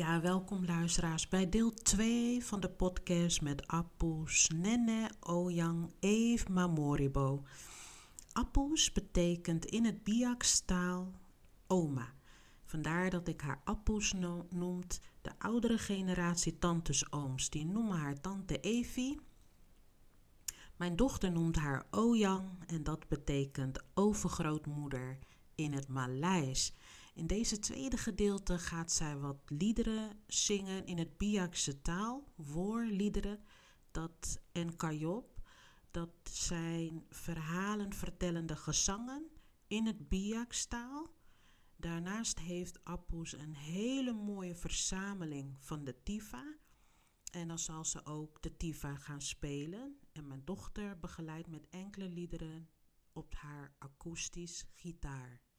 Ja, welkom luisteraars bij deel 2 van de podcast met Appus, Nene, Oyang, Eve, Mamoribo. Appus betekent in het Biaks-taal oma. Vandaar dat ik haar Appus no noemt. De oudere generatie tantes ooms, die noemen haar tante Evie. Mijn dochter noemt haar Oyang en dat betekent overgrootmoeder in het Maleis. In deze tweede gedeelte gaat zij wat liederen zingen in het Biakse taal, woorliederen, dat en kajop. Dat zijn verhalen vertellende gezangen in het Biakstaal. Daarnaast heeft Appus een hele mooie verzameling van de Tifa. En dan zal ze ook de Tifa gaan spelen. En mijn dochter begeleidt met enkele liederen op haar akoestisch gitaar.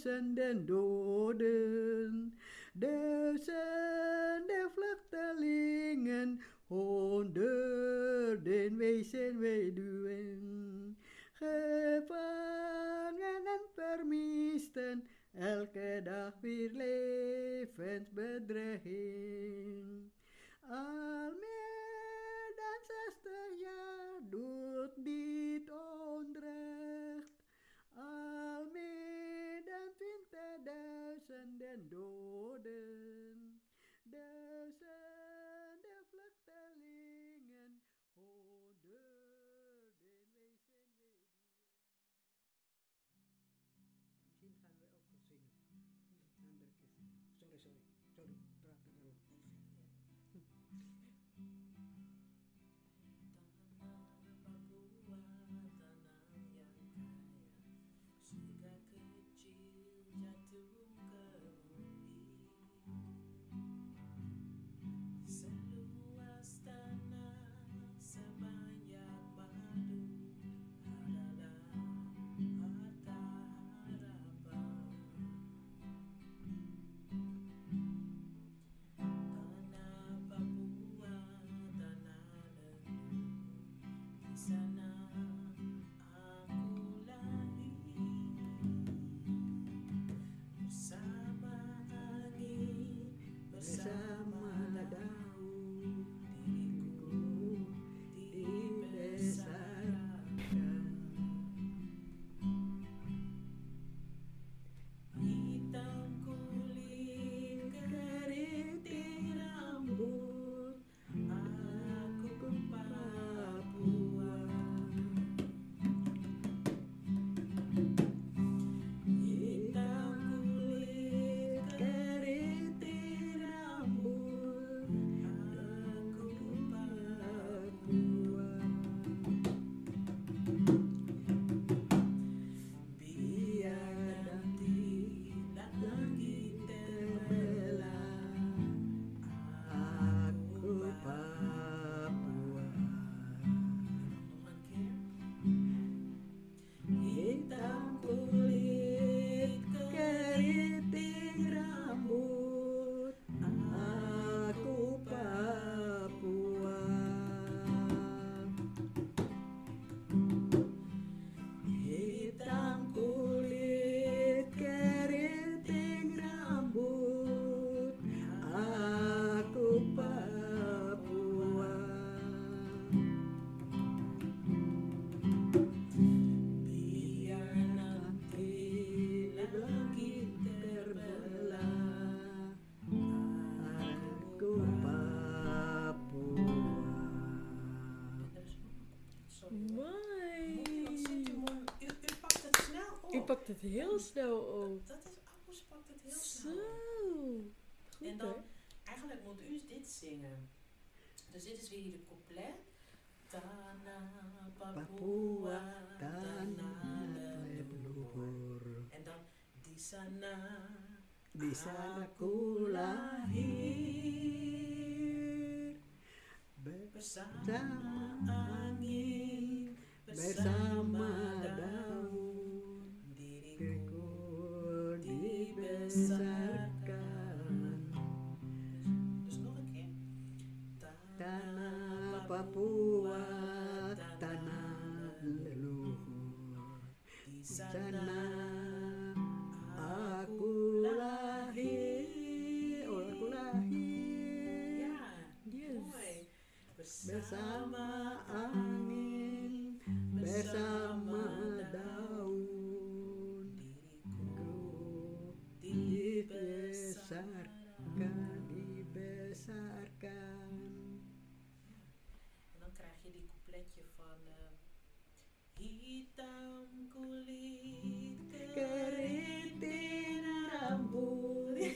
descendendo sun. Het heel snel op. Dat is, Appels pakt het heel Zo. snel. Goed, En dan, hoor. eigenlijk moet u dit zingen. Dus dit is weer de couplet. Tana Papua, leluhur. En dan di sana Di sana ku lahir bersama angin, bersama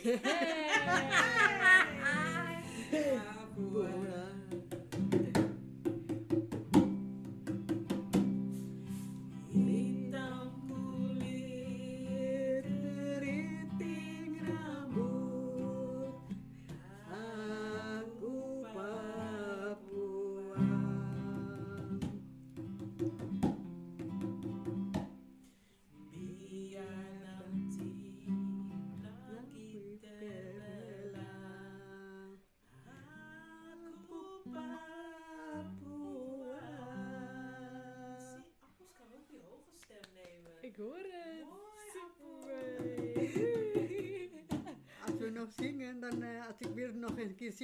É.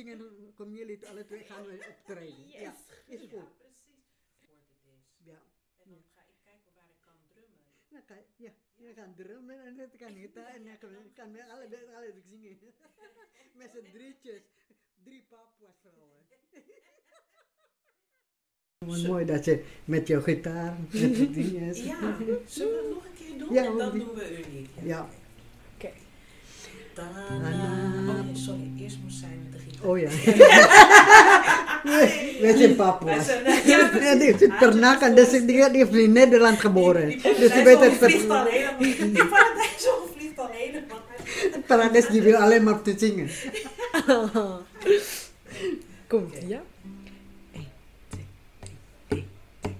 zingen, dan komen jullie alle twee gaan we optreden. Ja, is Ja, goed. precies. Het is. Ja. En dan ga ik kijken waar ik kan drummen. Dan kan, ja, je gaat drummen en het kan gitaar en dan kan, kan we allebei alle zingen. Met z'n drietjes. Drie papua's vrouwen. Mooi dat je met jouw gitaar, met dingen. Ja, zullen we het nog een keer doen? Ja, en dan die- doen we u niet. Ja. Oh nee, sorry. Eerst moest zij met de gitaar. Oh ja. Wij zijn papa. Ja, die zit Ternak en dus, die, heeft net de land geboren. Die, die, dus die weet het vliegt al helemaal. Paradijs vliegt al helemaal. Het paradijs die wil alleen maar te zingen. Komt, ja? 1, 2, 3, 1,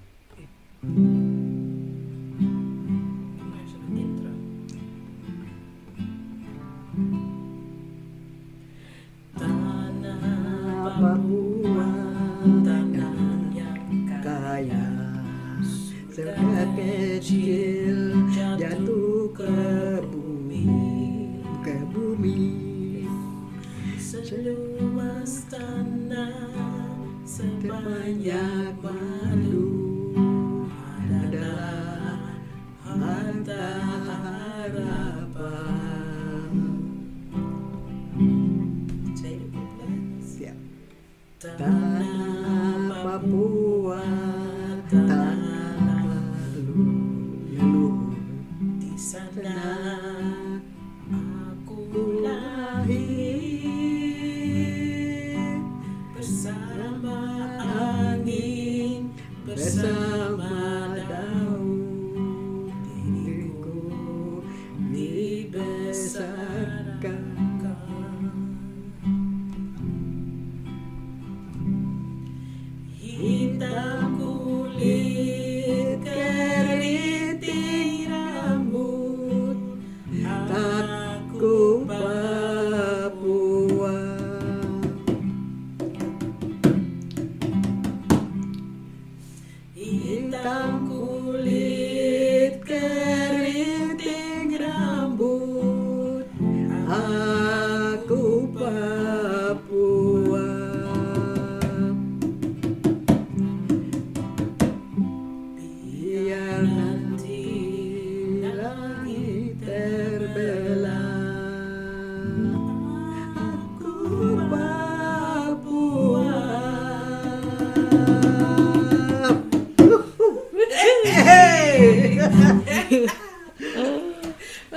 2, 3. de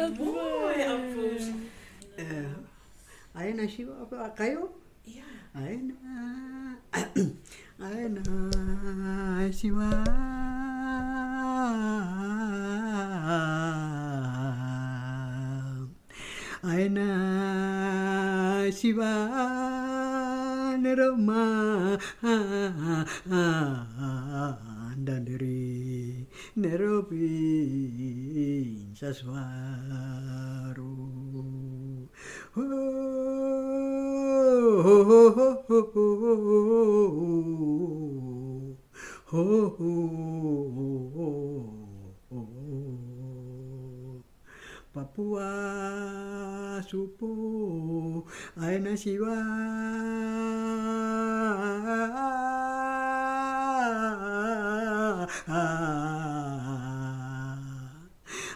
mooi, Ampoes. Aina shiwa apa kayo? Iya. Aina. Aina shiwa. Aina shiwa. Nerma. Dandari. Nairobi Jaswaro. Oh, oh, oh, oh, oh, oh, oh, Papua supo aina siwa. Ah,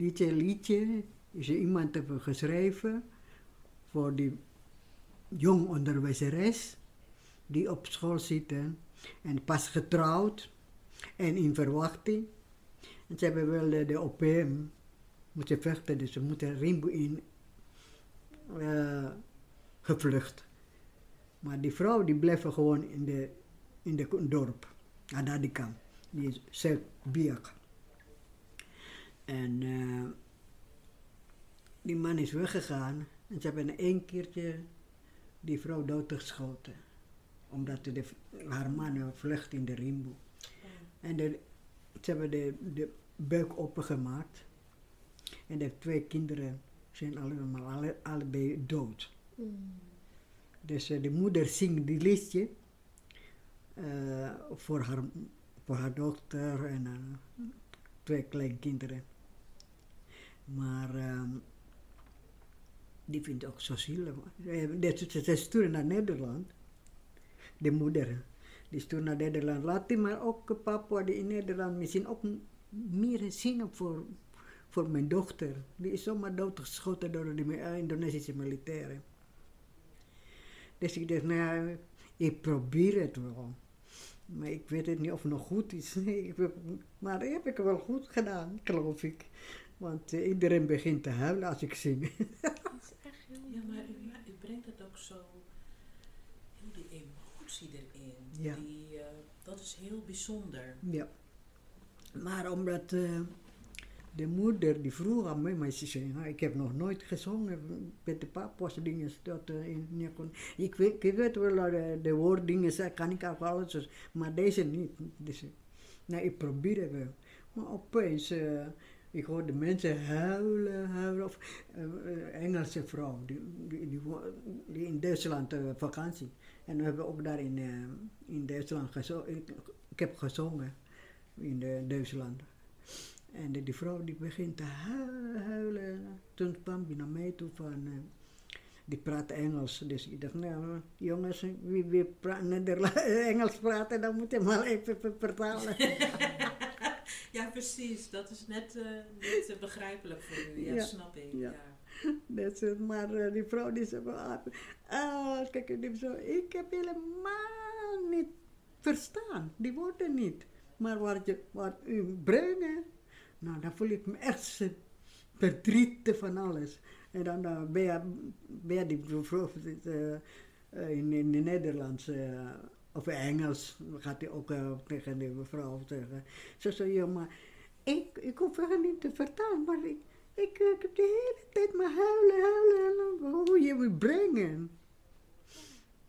Dit liedje is iemand hebben geschreven voor die jong onderwijzeres die op school zitten en pas getrouwd en in verwachting. En ze hebben wel de, de OPM moeten vechten, dus ze moeten Rimbo in eh, gevlucht. Maar die vrouw die bleef gewoon in de, in de dorp, Adadikam, die is Zuid-Biak. En eh, die man is weggegaan en ze hebben één keertje die vrouw doodgeschoten. Omdat de, haar man vlucht in de Rimbo. En de, ze hebben de, de buik opengemaakt. En de twee kinderen zijn allemaal alle, allebei dood. Dus uh, de moeder zingt die liedje uh, voor, haar, voor haar dochter en uh, twee kleinkinderen. Maar um, die vindt ook zo zielig. Ze sturen naar Nederland, de moeder die stuurt naar Nederland. Laat die maar ook papa die in Nederland misschien ook meer zingen voor, voor mijn dochter. Die is zomaar doodgeschoten door de Indonesische militairen. Dus ik dacht, nou, ik probeer het wel. Maar ik weet het niet of het nog goed is. maar dat heb ik wel goed gedaan, geloof ik. Want uh, iedereen begint te huilen als ik zing. ja, maar u, u, brengt het ook zo, heel die emotie erin. Ja. Die, uh, dat is heel bijzonder. Ja. Maar omdat uh, de moeder die vroeg aan mij, maar ze zei, nou, ik heb nog nooit gezongen met de papa's dingen. Dat, uh, in, ik, weet, ik weet wel de, de woorddingen, kan ik ook alles, maar deze niet. Dus, nou, ik probeer het wel. Maar opeens, uh, ik hoorde mensen huilen, huilen. Of uh, Engelse vrouw, die, die, die, in Duitsland vakantie. En we hebben ook daar in, in Duitsland gezongen. Ik, heb gezongen in de Duitsland. En die vrouw die begint te huilen, huilen. Toen kwam die naar mij toe van, uh, die praat Engels. Dus ik dacht, nou jongens, wie wil pra Engels praten, dan moet je maar even vertalen. precies. Dat is net uh, niet begrijpelijk voor u. Ja, ja. snap ik. Ja. Dat is, maar uh, die vrouw die zei, ah, kijk, die zo, ik heb helemaal niet verstaan, die woorden niet. Maar wat, je, wat u brengt, nou, dan voel ik me echt verdrietig van alles. En dan uh, ben, je, ben je die vrouw uh, in, in het Nederlands uh, of Engels, gaat hij ook tegen die mevrouw zeggen. Ze zei, ja, maar ik, ik hoef het niet te vertalen, maar ik, ik, ik heb de hele tijd maar huilen, huilen, huilen. Hoe je me brengen.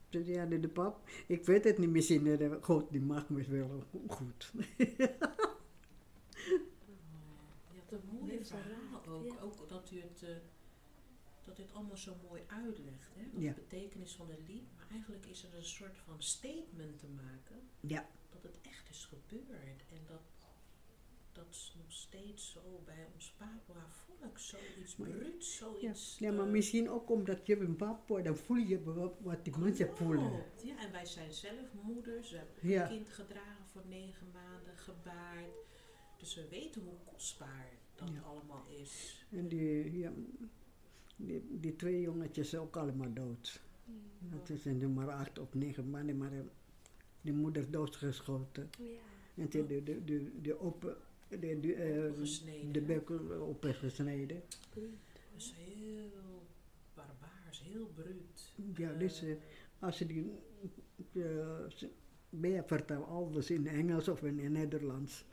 Dus ja, de, de pap, ik weet het niet, misschien, de God die maakt me wel goed. Je hebt een mooi verhaal ook, ja. ook dat u het, uh, dat het allemaal zo mooi uitlegt, hè? Dat Ja. de betekenis van het lied, maar eigenlijk is er een soort van statement te maken Ja, dat het echt is gebeurd en dat dat is nog steeds zo bij ons Papua volk. Zoiets bruut, zoiets... Ja, maar eh, misschien ook omdat je een papa, dan voel je wat, die mensen voelen. Ja, en wij zijn zelf moeders. We hebben Ja. een kind gedragen voor negen maanden, gebaard. Dus we weten hoe kostbaar dat Ja. allemaal is. En die, ja, die, die twee jongetjes ook allemaal dood. Het zijn er maar acht of negen maanden, maar eh, die moeder doodgeschoten. Ja. En de, de, de, de, de, open, de, de, eh, Opgesneden, de bek opgesneden. Dat is heel barbaars, heel bruut. Ja, Eh, dus eh, als je die. eh, ze- Bea vertelt alles in Engels of in, in Nederlands.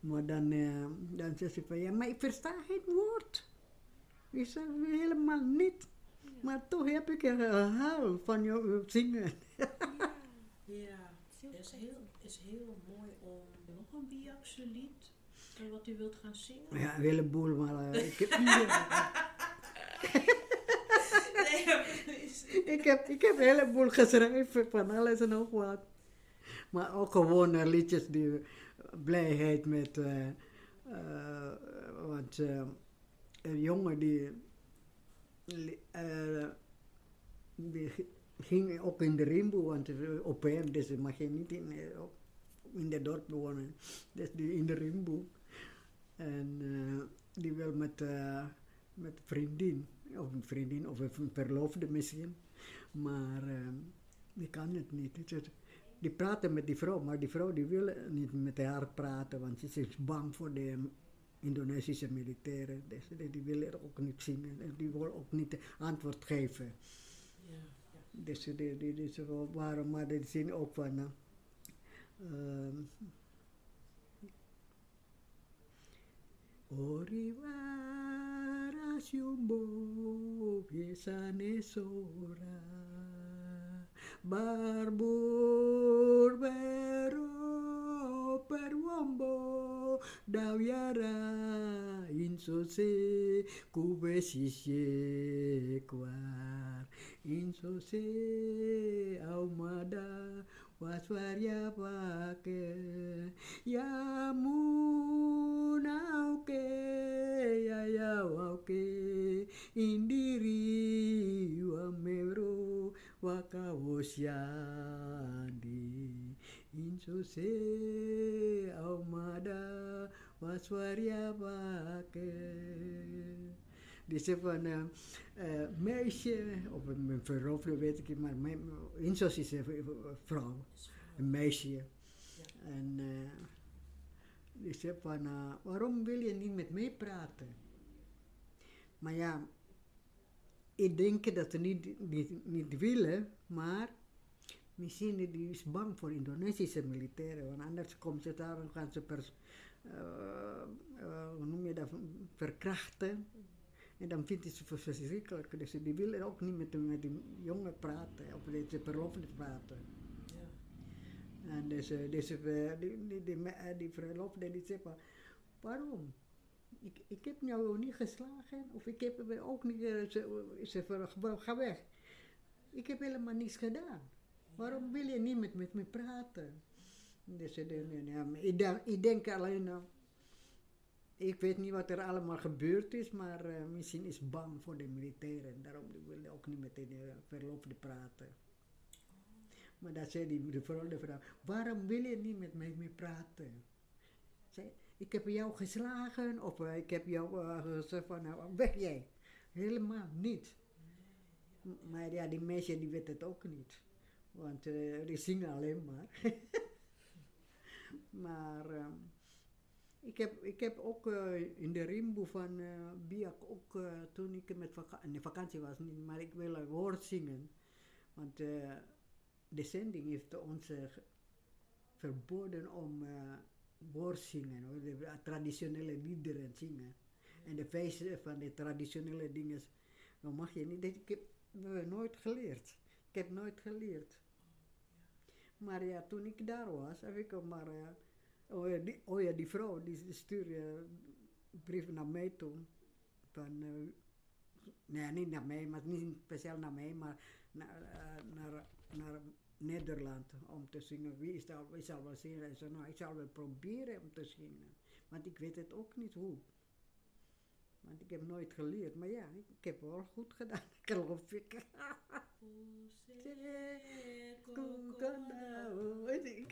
Maar dan, eh, dan zegt ze van ja, maar ik versta geen woord. Ik zeg helemaal niet. Maar toch heb ik een gehaal van je zingen. Ja, het is heel, is heel mooi om nog een Biakse lied eh, wat u wilt gaan zingen. Ja, een heleboel, maar eh, ik, heb, ik, heb, ik heb een heleboel geschreven van alles en nog wat. Maar ook gewoon eh, liedjes die blijheid met. eh, eh, want eh, een jongen die. eh, ging ook in de Rimbo, want eh, op hem, dus mag je niet in, eh, in de dorp wonen. Dus die in de Rimbo. En die wil met, met vriendin, of een vriendin, of een verloofde misschien. Maar die kan het niet. Die praten met die vrouw, maar die vrouw die wil niet met haar praten, want ze is bang voor de Indonesische militairen. Die, die wil er ook niet zingen en die wil ook niet antwoord geven. Ja, ja. Dus die, die, wel waarom, maar die zien ook van. eh, ehm, sora Barbur bero Perwombo Dawiara Insose Kube Sisye Kuar. Insose Aumada Waswarya Pake Ya Munauke Ya Ya Wauke Indiri Wamero wakawosyandi insose aumada waswarya pake die zei van, eh, eh, meisje, of een een verloofde weet ik niet, maar Insos is een vrouw, een meisje. En eh, die zei van, waarom wil je niet met mij praten? Maar ja, ik denk dat ze niet, niet, niet willen, maar misschien die is bang voor Indonesische militairen, want anders komt ze daar en gaan ze pers, eh, eh, hoe noem je dat, verkrachten. En dan vindt hij ze verschrikkelijk. Dus die willen ook niet met, de- met die jongen praten, of deze verloofde praten. Ja. En deze, eh, die, die, die, die verloofde die zegt van, waarom? Ik, ik heb jou niet geslagen, of ik heb ook niet, ze, ze ga weg. Ik heb helemaal niets gedaan. Waarom wil je niet met, met me praten? Dus, ik, denk, ik alleen, eh, ik weet niet wat er allemaal gebeurd is, maar eh, misschien is bang voor de militairen. Daarom wil je ook niet met de verloofde praten. Maar dat zei die de vrouw, de vrouw, waarom wil je niet met mij mee praten? Ik heb jou geslagen of eh, ik heb jou eh, gezegd van, nou, weg jij. Helemaal niet. Maar ja, die meisje die weet het ook niet. Want eh, die zingen alleen maar. maar ehm, ik, heb, ik heb ook eh, in de Rimbo van eh Biak, ook toen ik met vaka vakantie was, niet, maar ik wil een woord zingen. Want de zending heeft ons verboden om woord zingen, hoor, de traditionele liederen zingen. En de feesten van de traditionele dingen, dan mag je niet. Ik heb eh, nooit geleerd. Ik heb nooit geleerd. Maar ja, toen ik daar was, heb ik maar. eh, oh, ja, die, oh ja, die vrouw die stuurde een brief naar mij toe. Van, eh, nee, niet naar mij, maar niet speciaal naar mij, maar naar, eh, naar, naar Nederland om te zingen. Wie is dat? Wie zal wel zingen? Ik nou, ik zal wel proberen om te zingen. Want ik weet het ook niet hoe. Want ik heb nooit geleerd. Maar ja, ik, ik heb wel goed gedaan, geloof ik.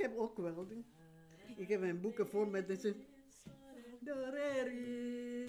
Heb ook wel. Ik heb een boeken vol met deze. Doreri,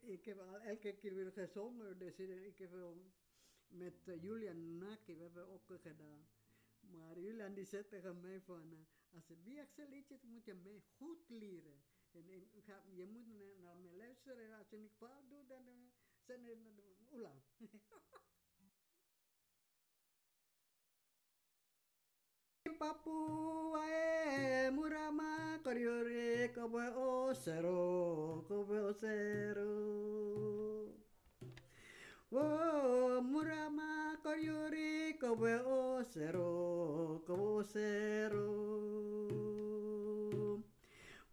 ik, heb al elke keer weer gezongen. Dus ik heb wel met uh, Julian Naki, we hebben ook gedaan. Maar Julian die zei tegen mij van, uh, als Biakse liedje moet je mij goed leren. En je moet naar, mij luisteren. Als je niet fout doet, dan zijn er hoe Papua e murama koriore kobe osero kobe osero Wo murama koriore kobe osero kobe osero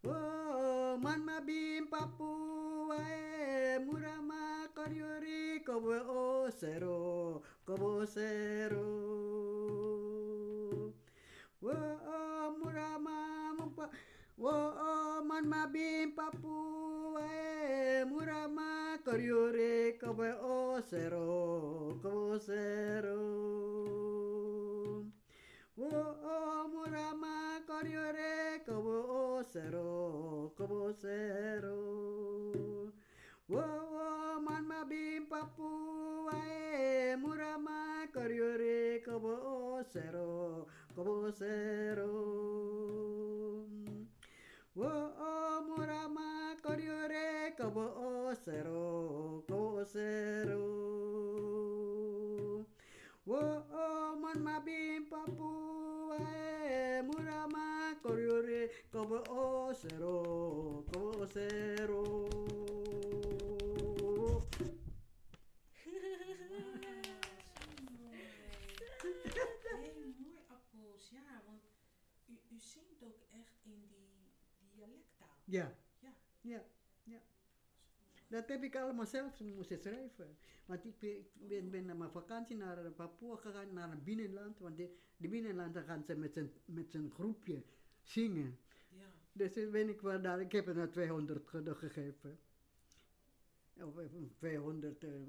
Wo man mabim papua e murama koriore kobe osero kobe osero murama mumpa. Wo man mabim papu. E murama koryure kobe osero kobe osero Wo murama koryure kobe osero kobe osero Wo man mabim papu. E murama koryure kobe osero kobe cobocero. Wo o murama coriore cobocero, cobocero. Wo o man bim papua e murama coriore cobocero, cobocero. Ik allemaal zelf moeten schrijven. Want ik ben, ik ben, ben naar mijn vakantie naar Papua gegaan, naar een binnenland. Want de, de binnenlanden gaan ze met zijn, met zijn groepje zingen. Ja. Dus ben ik wel daar, ik heb het naar 200 ge- gegeven. Of eh, 200, eh,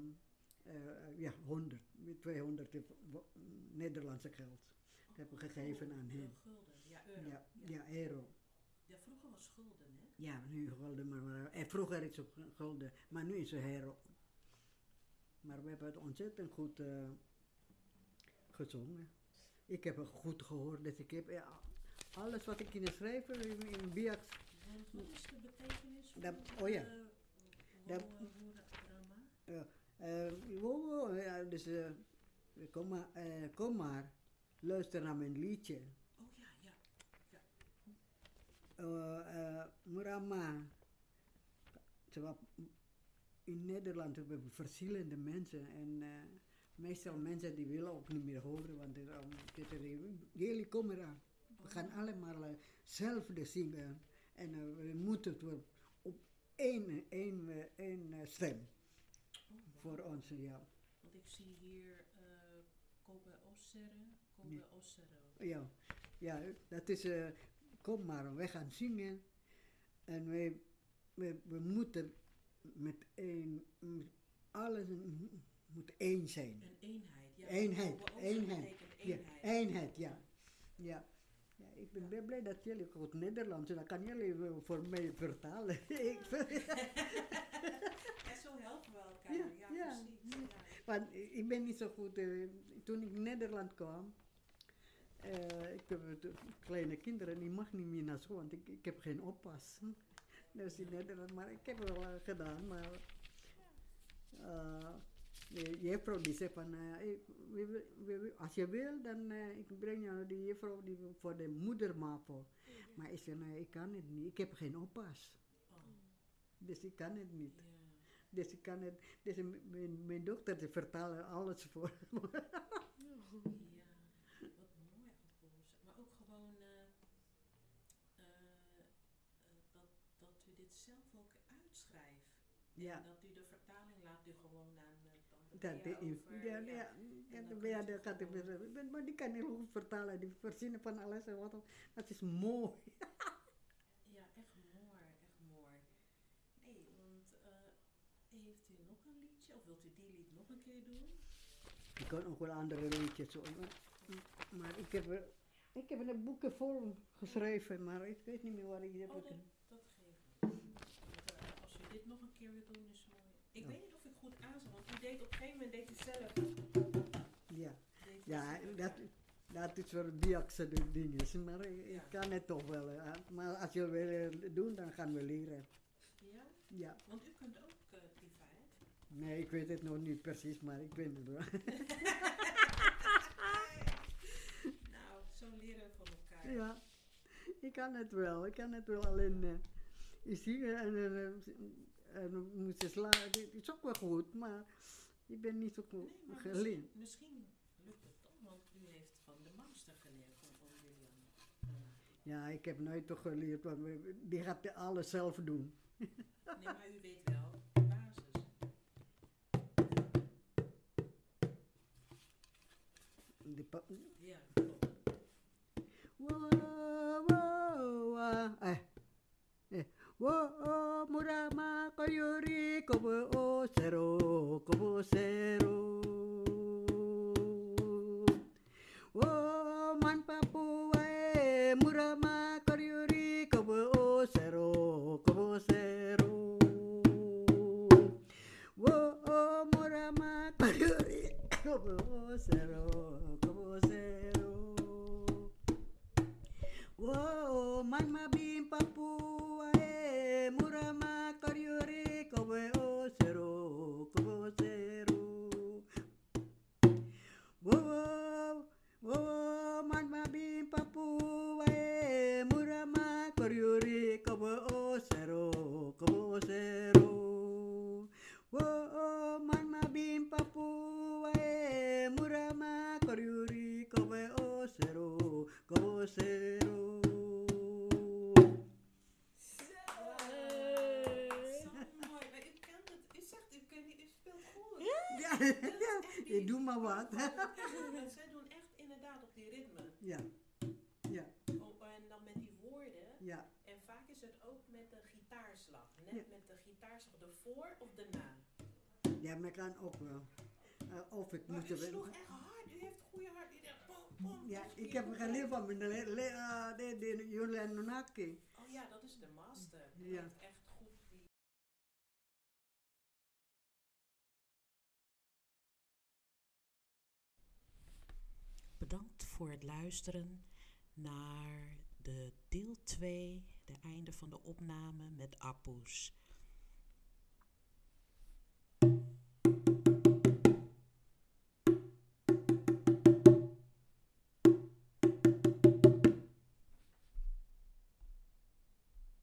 eh, ja, 100. Met 200 wo- Nederlandse geld. Dat heb ik gegeven aan hem. Ja, euro. Ja, ja, euro. Gulden, hè? Ja, nu gulden, maar, maar eh, vroeger is het gulden, maar nu is het euro. Maar we hebben het ontzettend goed eh, gezongen. Ik heb het goed gehoord, dus ik heb ja, alles wat ik in de schrijver, in, in Want wat is de betekenis van Dat- oh ja. eh, Dat- wo- wo- Rama? eh, eh, wo- wo, ja, dus kom, maar, kom maar, luister naar mijn liedje. Oh ja, ja. ja. Eh, eh, Murama, terwijl in Nederland hebben we verschillende mensen en eh, meestal mensen die willen ook niet meer horen, want jullie komen eraan. We gaan allemaal uh, zelf de zingen en eh, we moeten het wel op één, één, eh, één eh, stem Oh, voor ons, ja. Want ik zie hier eh Kobe Ossere, Kobe Ja. Ossero. Ja, ja dat is, eh, kom maar, wij gaan zingen en wij, we, we moeten met één, met alles moet één zijn. Een eenheid, Ja, Eenheid, eenheid. betekent Ja, eenheid. ja. ja. ja ik ben blij dat jullie goed Nederlands zijn. Dan kan jullie voor mij vertalen. En zo helpen we elkaar. Ja, Ja, precies. Want ik ben niet zo goed. eh, toen ik in Nederland kwam, eh, ik heb eh, kleine kinderen, die mag niet meer naar school, want ik, ik heb geen oppas. Dus in Nederland, maar ik heb het wel gedaan, maar eh de juffrouw die zei van, we- we- we- we- als je wil, dan eh, ik breng je naar die juffrouw die voor de moedermapel. Maar ik zei, nee, ik kan het niet, ik heb geen oppas. Oh, Dus ik kan het niet. ja. Dus ik kan het, dus mijn, mijn dochter die vertalen alles voor me mooi appels. Maar ook gewoon eh, eh, eh, dat, dat u dit zelf ook uitschrijft. Ja. En dat u de vertaling laat u gewoon aan uh, tante Dat over. ja, En de die gaat weer- maar- die kan heel goed vertalen, die verzinnen van alles en wat dan. Dat is mooi. Ja, echt mooi, echt mooi. Nee, want eh, heeft u nog een liedje of wilt u die lied nog een keer doen? Ik kan ook wel andere liedjes hoor. Maar, maar ik heb, er- ik heb een boeken vol geschreven, maar ik weet niet meer waar ik die heb. Oh, dat, dat geeft niet. Want, eh, als u dit nog een keer doen, is mooi. Ik Ja. weet niet of ik goed aanzet, want u deed op een gegeven moment deed u zelf. Ja, deed ja zelf, dat, dat is voor biakse dingen, maar ik, Ja. kan het toch wel. hè. Maar als je wil doen, dan gaan we leren. Ja, Ja. want u kunt ook uh. Nee, ik weet het nog niet precies, maar ik weet het wel. Nou, zo leren we van elkaar. Ja, ik kan het wel. Ik kan het wel alleen uh, zingen en, uh, en moeten slaan. Het is ook wel goed, maar ik ben niet zo goed Nee, maar geleerd. misschien, misschien lukt het toch, want u heeft van de master geleerd van William. Ja, ik heb nooit toch geleerd, want die gaat alles zelf doen. Nee, maar u weet wel de basis. Pa- Ja, klopt. Wow, wow, wow. Eh. Eh. Wo murama koyuri kobo osero kobo sero. Ja, ik doe maar wat. Zij doen echt inderdaad op die ritme. Ja, ja, Oh, en dan met die woorden. ja. En vaak is het ook met de gitaarslag. Net Ja. met de gitaarslag ervoor of erna. Ja, maar kan ook wel. Eh, of ik Maar moet er sloeg wel. echt hard. U heeft goede hart. U dacht, pom, pom. Ja, is ik heb geleerd van mijn de, de Julian Nonaki. Oh ja, dat is de master. Die Ja. echt Bedankt voor het luisteren naar de deel 2, de einde van de opname met Appus.